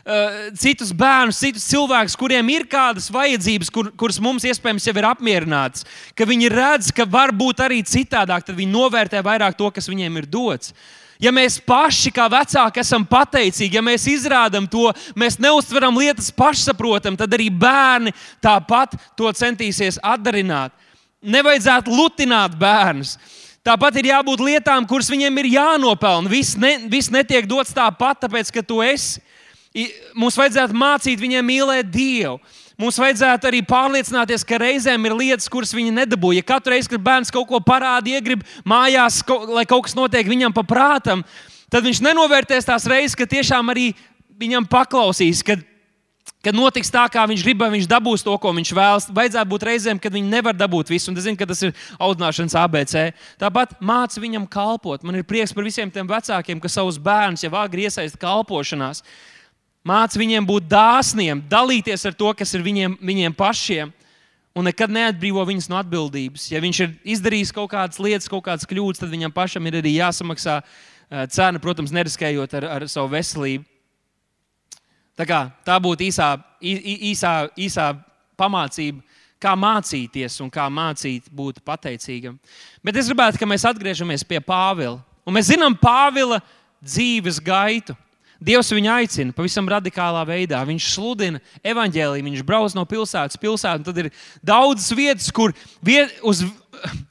Uh, citus bērnus, citus cilvēkus, kuriem ir kādas vajadzības, kur, kuras mums iespējams jau ir apmierinātas, ka viņi redz, ka var būt arī citādāk, tad viņi novērtē vairāk to, kas viņiem ir dots. Ja mēs paši, kā vecāki, esam pateicīgi, ja mēs izrādām to, mēs neustveram lietas pašsaprotam, tad arī bērni tāpat to centīsies atdarināt. Nevajadzētu lutināt bērnus. Tāpat ir jābūt lietām, kuras viņiem ir jānopelna. Viss, ne, viss netiek dots tāpat, tāpēc ka tu esi. Mums vajadzētu mācīt viņiem mīlēt Dievu. Mums vajadzētu arī pārliecināties, ka reizēm ir lietas, kuras viņi nedabūja. Ja katru reizi, kad bērns kaut ko parāda, iegrib mājās, lai kaut kas notiek viņam pa prātam, tad viņš nenovērtēs tās reizes, ka tiešām arī viņam paklausīs. Kad Kad notiks tā, kā viņš grib, viņš dabūs to, ko viņš vēlas. Vajadzētu būt reizēm, kad viņi nevar dabūt visu. Un es zinu, ka tas ir audzināšanas ABC. Tāpat māci viņam kalpot. Man ir prieks par visiem tiem vecākiem, kas savus bērnus jau agri iesaista kalpošanās. Māci viņiem būt dāsniem, dalīties ar to, kas ir viņiem, viņiem pašiem. Un nekad neatbrīvo viņus no atbildības. Ja viņš ir izdarījis kaut kādas lietas, kaut kādas kļūdas, tad viņam pašam ir arī jāsamaksā eh, cena, protams, neriskējot ar, ar savu veselību. Tā, kā, tā būtu īsā, īsā, īsā pamācība, kā mācīties un kā mācīt būt pateicīgam. Bet es gribētu, lai mēs atgriežamies pie Pāvila. Un mēs zinām Pāvila dzīves gaitu. Dievs viņu aicina pavisam radikālā veidā. Viņš sludina evaņģēlīju, viņš brauc no pilsētas uz pilsētu. Tad ir daudzas vietas, kur viet, uz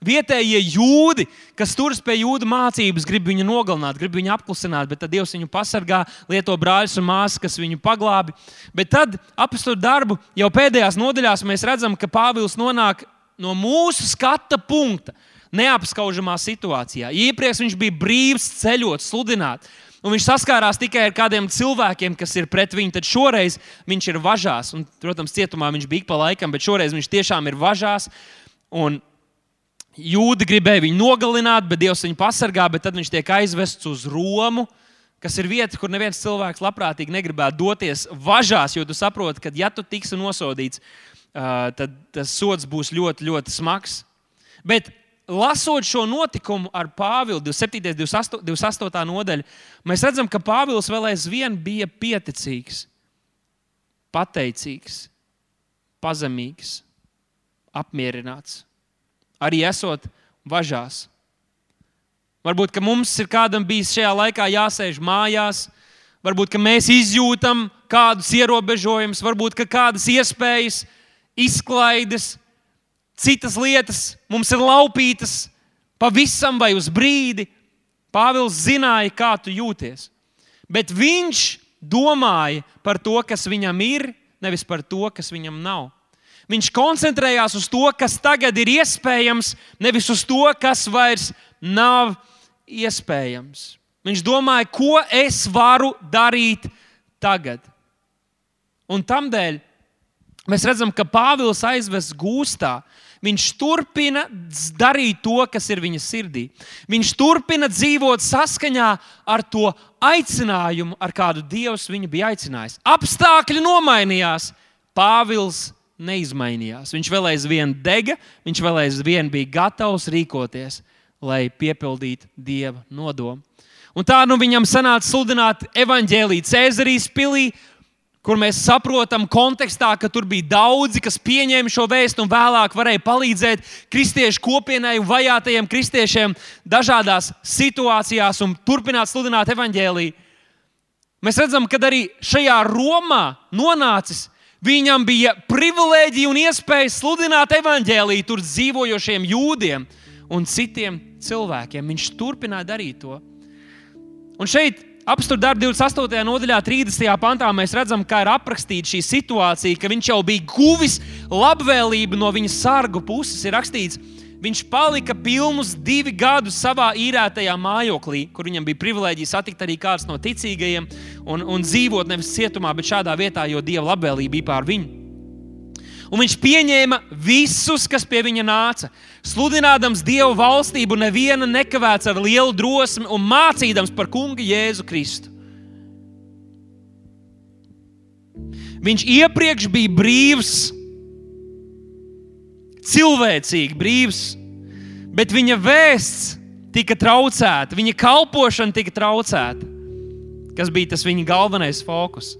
vietējie jūdi, kas turas pie jūda mācības, grib viņu nogalināt, grib viņu apklusināt, bet tad Dievs viņu pasargā, lieto brāļus un māsas, kas viņu paglābi. Bet tad, apstākļu darbu, jau pēdējās nodaļās mēs redzam, ka Pāvils nonāk no mūsu skata punkta neapskaužamā situācijā. Iepriekš viņš bija brīvs ceļot, sludināt. Un viņš saskārās tikai ar kādiem cilvēkiem, kas ir pret viņu. Tad šoreiz viņš ir važās. Un, protams, cietumā viņš bija pa laikam, bet šoreiz viņš tiešām ir važās. Un jūdi gribēja viņu nogalināt, bet Dievs viņu pasargā. Tad viņš tiek aizvests uz Romu, kas ir vieta, kur neviens cilvēks labprātīgi negribētu doties važās. Jo tu saproti, ka ja tu tiksi nosodīts, tad tas sots būs ļoti, ļoti smags. Bet lasot šo notikumu ar Pāvilu, 27. un 28. 28. nodaļu, mēs redzam, ka Pāvils vēl aizvien bija pieticīgs, pateicīgs, pazemīgs, apmierināts. Arī esot važās. Varbūt mums ir kādam bijis šajā laikā jāsēž mājās, varbūt mēs izjūtam kādus ierobežojumus, varbūt kādas iespējas, izklaides, citas lietas mums ir laupītas pavisam vai uz brīdi. Pāvils zināja, kā tu jūties. Bet viņš domāja par to, kas viņam ir, nevis par to, kas viņam nav. Viņš koncentrējās uz to, kas tagad ir iespējams, nevis uz to, kas vairs nav iespējams. Viņš domāja, ko es varu darīt tagad. Un tādēļ mēs redzam, ka Pāvils aizves gūstā Viņš turpina darīt to, kas ir viņa sirdī. Viņš turpina dzīvot saskaņā ar to aicinājumu, ar kādu Dievs viņu bija aicinājis. Apstākļi nomainījās, Pāvils neizmainījās. Viņš vēl aizvien dega, viņš vēl aizvien bija gatavs rīkoties, lai piepildītu dieva nodomu. Un tā nu viņam sanāca sludināt evaņģēlīju Cēzarijas pilī, kur mēs saprotam kontekstā, ka tur bija daudzi, kas pieņēma šo vēstu un vēlāk varēja palīdzēt kristiešu kopienai un vajātajiem kristiešiem dažādās situācijās un turpināt sludināt evaņģēlīju. Mēs redzam, ka arī šajā Romā nonācis Viņam bija privilēģija un iespēja sludināt evaņģēlīju tur dzīvojošiem jūdiem un citiem cilvēkiem. Viņš turpināja darīt to. Un šeit, apstākļu darba 28. nodaļā, 30. pantā, mēs redzam, kā ir aprakstīta šī situācija, ka viņš jau bija guvis labvēlību no viņa sargu puses. Ir rakstīts, Viņš palika pilnus divi gadus savā īrētajā mājoklī, kur viņam bija privilēģija satikt arī kāds no ticīgajiem un, un dzīvot nevis cietumā, bet šādā vietā, jo Dieva labvēlība bija pār viņu. Un viņš pieņēma visus, kas pie viņa nāca, sludinādams Dieva valstību, neviena nekavēts ar lielu drosmi un mācīdams par kungu Jēzu Kristu. Viņš iepriekš bija brīvs cilvēcīgi brīvs, bet viņa vēsts tika traucēta, viņa kalpošana tika traucēta, kas bija tas viņa galvenais fokus.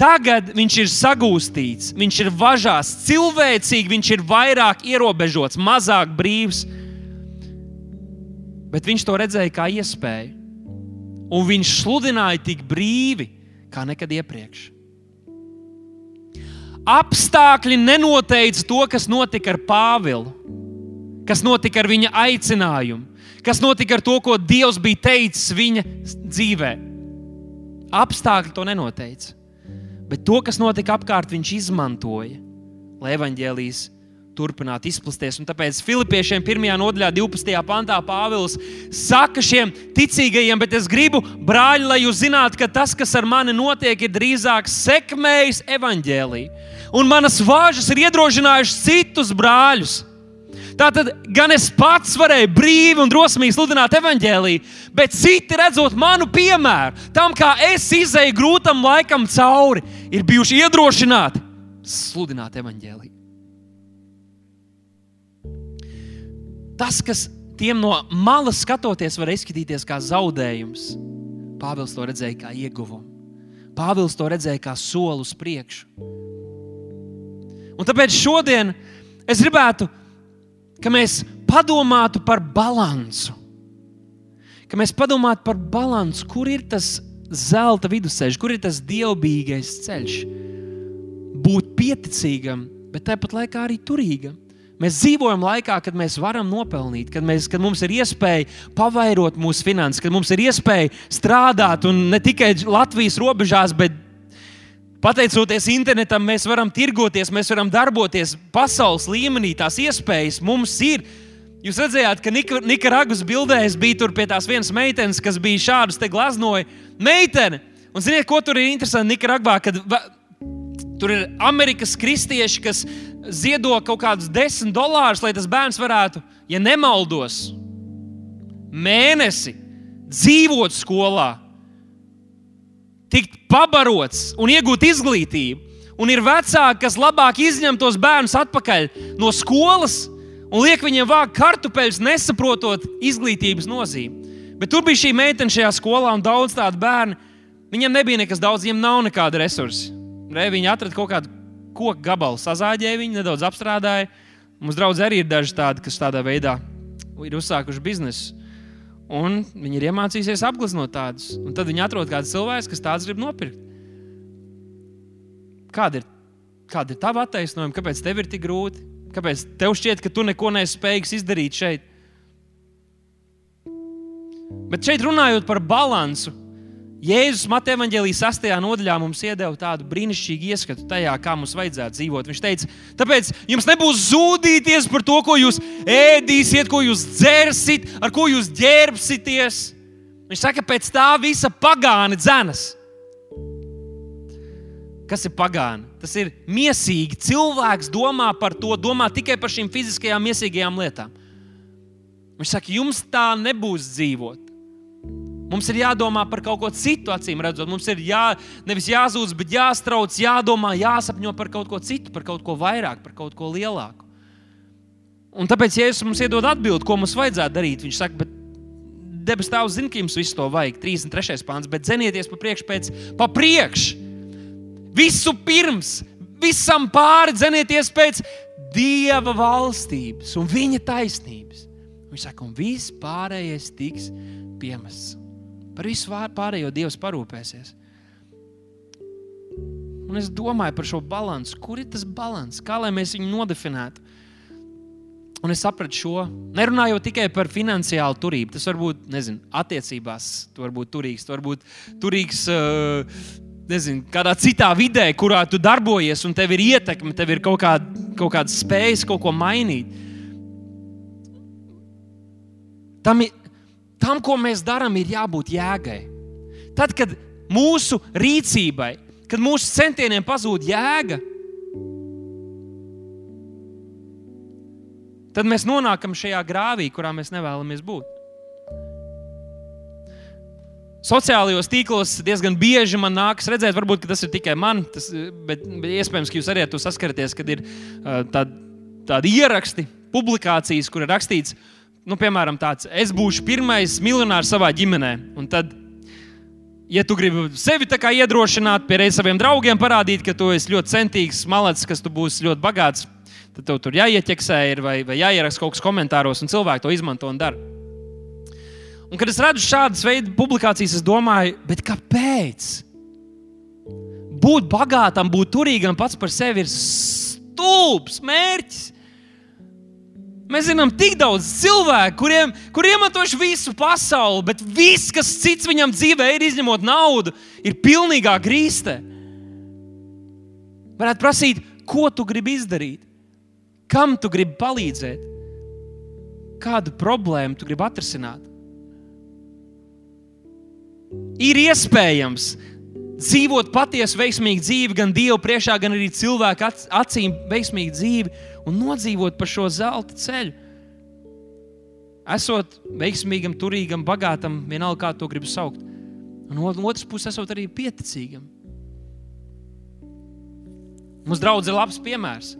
Tagad viņš ir sagūstīts, viņš ir važās, cilvēcīgi viņš ir vairāk ierobežots, mazāk brīvs. Bet viņš to redzēja kā iespēju. Un viņš sludināja tik brīvi kā nekad iepriekš. Apstākļi nenoteica to, kas notika ar Pāvilu, kas notika ar viņa aicinājumu, kas notika ar to, ko Dievs bija teicis viņa dzīvē. Apstākļi to nenoteica. Bet to, kas notika apkārt, viņš izmantoja, lai evaņģēlijas turpinātu izplatties. Un tāpēc Filipiešiem 1. nodaļā, 12. pantā Pāvils saka šiem ticīgajiem, bet es gribu, brāļi, lai jūs zinātu, ka tas, kas ar mani notiek, ir drīzāk sekmējis evaņģēliju un manas vāžas ir iedrošinājušas citus brāļus. Tātad gan es pats varēju brīvi un drosmīgi sludināt evaņģēlīju, bet citi redzot manu piemēru, tam kā es izēju grūtam laikam cauri, ir bijuši iedrošināti sludināt evaņģēlīju. Tas, kas tiem no malas skatoties, var izskatīties kā zaudējums, Pāvils to redzēja kā ieguvumu. Pāvils to redzēja kā soli uz priekšu. Un tāpēc šodien es gribētu, ka mēs padomātu par balansu. Ka mēs padomātu par balansu, kur ir tas zelta vidusceļš, kur ir tas dievbijīgais ceļš. Būt pieticīgam, bet tāpat laikā arī turīgam. Mēs dzīvojam laikā, kad mēs varam nopelnīt, kad, mēs, kad mums ir iespēja pavairot mūsu finanses, kad mums ir iespēja strādāt un ne tikai Latvijas robežās, bet Pateicoties internetam, mēs varam tirgoties, mēs varam darboties pasaules līmenī. Tās iespējas mums ir. Jūs redzējāt, ka Nikaragvas bildēs bija tur pie tās vienas meitenes, kas bija šādas te glaznoja. Meitene! Un ziniet, ko tur ir interesanti Nikaragvā? Kad tur ir Amerikas kristieši, kas ziedo kaut kādus desmit dolārus, lai tas bērns varētu, ja nemaldos, mēnesi dzīvot skolā tikt pabarots un iegūt izglītību. Un ir vecāki, kas labāk izņem tos bērnus atpakaļ no skolas un liek viņiem vākt kartupeļus, nesaprotot izglītības nozīmi. Bet tur bija šī meitene šajā skolā un daudz tādu bērnu. Viņam nebija nekas daudz, viņam nav nekāda resursa. Re, viņi atrada kaut kādu koku gabalu, sazāģēja viņu, nedaudz apstrādāja. Mums draugi arī ir daži tādi, kas tādā veidā ir uzsākuši biznesu. Un viņi ir iemācījušies apgleznot tādus. Un tad viņi atrod kādu cilvēku, kas tādus grib nopirkt. Kāda ir, kāda ir tava attaisnojuma? Kāpēc tev ir tik grūti? Kāpēc tev šķiet, ka tu neko neesi spējīgs izdarīt šeit? Bet šeit runājot par balansu, Jēzus Mateja Vangelijas 6. nodaļā mums iedeva tādu brīnišķīgu ieskatu tajā, kā mums vajadzētu dzīvot. Viņš teica, tāpēc jums nebūs zudīties par to, ko jūs ēdīsiet, ko jūs dzersiet, ar ko jūs ģērbsieties. Viņš saka, pēc tā visa pagāni dzenas. Kas ir pagāni? Tas ir mīsīgi. Cilvēks domā par to, domā tikai par šīm fiziskajām, mīsīgajām lietām. Viņš saka, jums tā nebūs dzīvot. Mums ir jādomā par kaut ko citu, acīm redzot. Mums ir jā, nevis jāzūd, bet jāstrauc, jādomā, jāsapņo par kaut ko citu, par kaut ko vairāk, par kaut ko lielāku. Un tāpēc, ja Jēzus mums iedod atbildi, ko mums vajadzētu darīt, viņš saka, bet debes Tēvs zina, ka jums visu to vajag. 33. pāns, bet zenieties pa priekšu, pēc pa priekšu. Visu pirms, visam pāri dzenieties pēc Dieva valstības un viņa taisnības. Viņš saka, un viss pārējais tiks piemests. Par visu pārējo Dievs parūpēsies. Un es domāju par šo balansu. Kur ir tas balans? Kā lai mēs viņu nodefinētu? Un es sapratu šo. Nerunājot tikai par finansiālu turību. Tas var būt, nezinu, attiecībās, tu var būt turīgs, tu var būt turīgs. Uh, Nezinu, kādā citā vidē, kurā tu darbojies, un tev ir ietekme, tev ir kaut, kād, kaut kāda spējas kaut ko mainīt. Tam ir, tam, ko mēs darām, ir jābūt jēgai. Tad, kad mūsu rīcībai, kad mūsu centieniem pazūd jēga, tad mēs nonākam šajā grāvī, kurā mēs nevēlamies būt. Sociālajos tīklos diezgan bieži man nākas redzēt, varbūt tas ir tikai man, tas, bet, bet iespējams, ka jūs arī ar to saskaraties, kad ir uh, tādi, tādi ieraksti, publikācijas, kur ir rakstīts, ka nu, piemēram, tāds, es būšu pirmais miljonārs savā ģimenē. Un tad, ja tu gribi sevi iedrošināt, pierādīt saviem draugiem, parādīt, ka tu esi ļoti centīgs, malacis, ka tu būsi ļoti bagāts, tad tev tur jāieķeksē vai, vai jāieraksta kaut kas komentāros, un cilvēki to izmanto un dara. Un, kad es redzu šādas veidu publikācijas, es domāju, kāpēc? Būt bagātam, būt turīgam pats par sevi ir stulbs mērķis. Mēs zinām, tik daudz cilvēku, kuriem, kuriem iemantojuši visu pasauli, bet viss, kas cits viņam dzīvē ir, izņemot naudu, ir pilnīgā grīstē. Varētu prasīt, ko tu gribi izdarīt, kam tu gribi palīdzēt, kādu problēmu tu gribi atrisināt. Ir iespējams dzīvot patiesu veiksmīgu dzīvi, gan Dievu priekšā, gan arī cilvēku acīm veiksmīgu dzīvi un nodzīvot pa šo zelta ceļu. Esot veiksmīgam, turīgam, bagātam, vienalga kā to gribu saukt. Un no otras puses, esot arī pieticīgam. Mums draudz ir labs piemērs.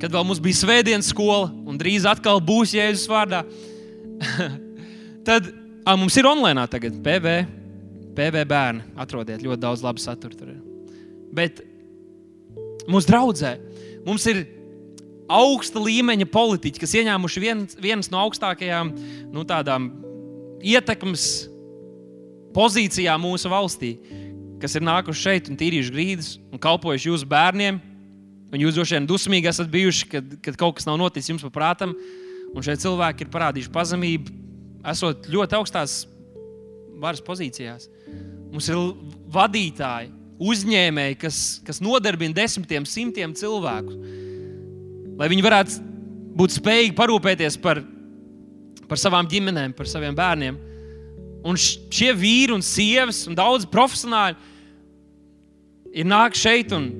Kad vēl mums bija svētdienas skola, un drīz atkal būs Jēzus vārdā, (laughs) tad a, mums ir online tagad, PV, PV bērni. Atrodiet ļoti daudz labu saturu. Tur. Bet mums draudzē Mums ir augsta līmeņa politiķi, kas ieņēmuši viens, vienas no augstākajām nu, ietekmes pozīcijām mūsu valstī, kas ir nākuši šeit un tīrījuši grīdas un kalpojuši jūsu bērniem. Un jūs droši vien dusmīgi esat bijuši, kad, kad kaut kas nav noticis jums paprātam. Un šie cilvēki ir parādījuši pazemību, esot ļoti augstās varas pozīcijās. Mums ir vadītāji, uzņēmēji, kas, kas nodarbina desmitiem, simtiem cilvēku, lai viņi varētu būt spējīgi parūpēties par, par savām ģimenēm, par saviem bērniem. Un šie vīri un sievas un daudzi profesionāļi ir nākuši šeit un,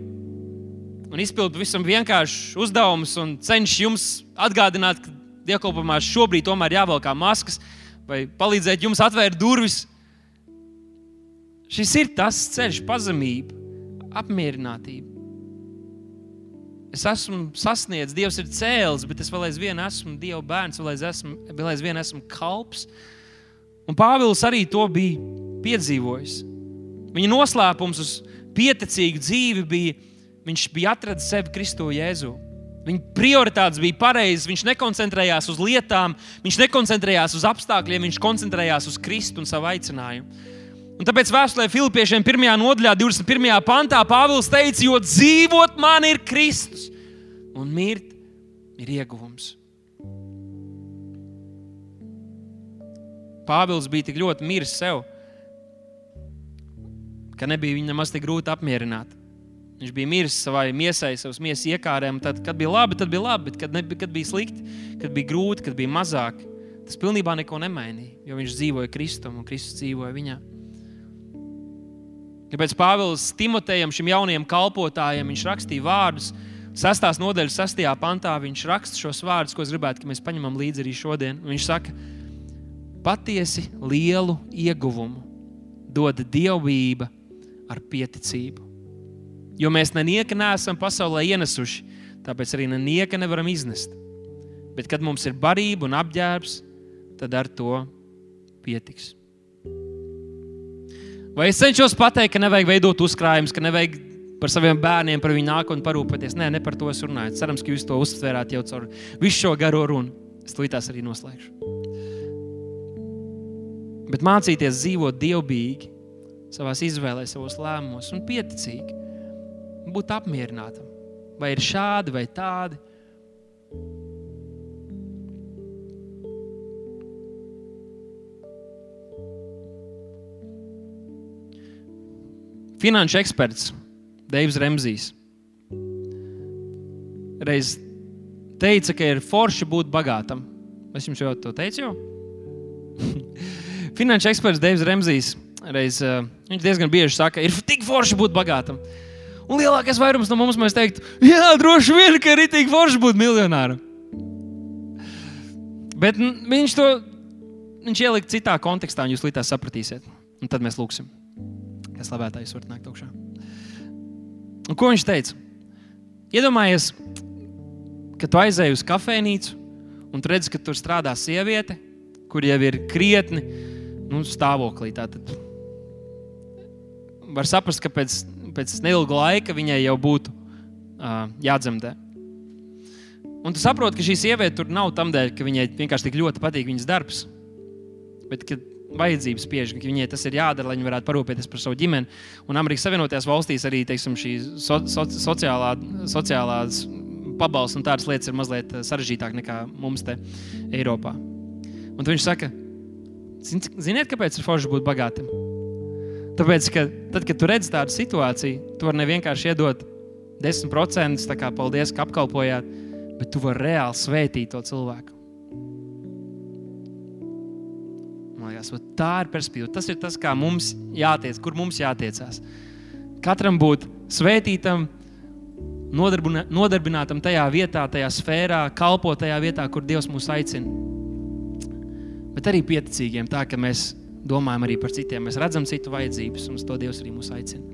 un izpildījuši visam vienkāršus uzdevumus un cenšas jums atgādināt, ka dievkalpojumā šobrīd tomēr jāvelk maskas vai palīdzēt jums atvērt durvis Šis ir tas ceļš, pazemība, apmierinātība. Es esmu sasniedzis, Dievs ir cēlis, bet es vēl aizvien esmu Dieva bērns, vēl aizvien esmu, vēl aizvien esmu kalps. Un Pāvils arī to bija piedzīvojis. Viņa noslēpums uz pieticīgu dzīvi bija, viņš bija atradzis sevi Kristo Jēzu. Viņa prioritātes bija pareizas, viņš nekoncentrējās uz lietām, viņš nekoncentrējās uz apstākļiem, viņš koncentrējās uz Kristu un savu aicinājumu. Un tāpēc vēstulē Filipiešiem 1. nodaļā, 21. pantā Pāvils teica, jo dzīvot man ir Kristus un mirt ir ieguvums. Pāvils bija tik ļoti miris sev, ka nebija viņam maz tik grūti apmierināt. Viņš bija miris savai miesai, savas miesas iekārēm. Tad, kad bija labi, tad bija labi, bet kad, ne, kad bija slikti, kad bija grūti, kad bija mazāk, tas pilnībā neko nemainīja. Jo viņš dzīvoja Kristum un Kristus dzīvoja viņā. Kāpēc Pāvils Timotejam, šim jaunajam kalpotājam, viņš rakstīja vārdus, 6. nodaļas 6. pantā viņš raksta šos vārdus, ko es gribētu, ka mēs paņemam līdzi arī šodien. Viņš saka, patiesi lielu ieguvumu dod dievbijība ar pieticību. Jo mēs nenieka neesam pasaulē ienesuši, tāpēc arī nenieka nevaram iznest. Bet, kad mums ir barība un apģērbs, tad ar to pietiks. Vai es cenšos pateikt, ka nevajag veidot uzkrājumus, ka nevajag par saviem bērniem, par viņu nākotni parūpēties? Nē, ne par to es runāju. Cerams, ka jūs to uztvērāt jau caur visu šo garo runu. Es to tās arī noslēgšu. Bet mācīties dzīvot dievbijīgi, savā izvēlē, savos lēmumos un pieticīgi, būt apmierinātam. Vai ir šādi vai tādi, Finanšu eksperts Deivs Remzijs reiz teica, ka ir forši būt bagātam. Es jums jau to teicu. Jau? (laughs) Finanšu eksperts Deivs Remzijs reiz, uh, viņš diezgan bieži saka, ir tik forši būt bagātam. Un lielākais vairums no mums teiktu, jā, droši vien, ka ir tik forši būt miljonāram. Bet viņš to viņš ielika citā kontekstā, un jūs līdz tā sapratīsiet. Un tad mēs lūgsim ka slavētājs var nākt augšā. Un ko viņš teica? Iedomājies, ka tu aizēji uz kafejnīcu un tu redzi, ka tur strādā sieviete, kur jau ir krietni nu, stāvoklī. Tātad var saprast, ka pēc, pēc neilga laika viņai jau būtu uh, jādzemdē. Un tu saproti, ka šī sieviete tur nav tam dēļ, ka viņai vienkārši tik ļoti patīk viņas darbs. Bet, kad vajadzības spiež, ka viņai tas ir jādara, lai viņi varētu parūpēties par savu ģimeni. Un Amerikas Savienotajās valstīs arī teiksim, šī so, so, sociālā, sociālās pabalsts un tādas lietas ir mazliet eh, sarežģītāk nekā mums te Eiropā. Un viņš saka, ziniet, kāpēc ir forši būt bagātam? Tāpēc, ka tad, kad tu redz tādu situāciju, tu vari nevienkārši iedot 10%, tā kā paldies, ka apkalpojāt, bet tu vari reāli svētīt to cilvēku. Liekas, tā ir perspektīva. Tas ir tas, kā mums jātiec, kur mums jātiecās. Katram būt svētītam, nodarbinātam tajā vietā, tajā sfērā, kalpot tajā vietā, kur Dievs mūs aicina. Bet arī pieticīgiem, tā ka mēs domājam arī par citiem. Mēs redzam citu vajadzības, un uz to Dievs arī mūs aicina.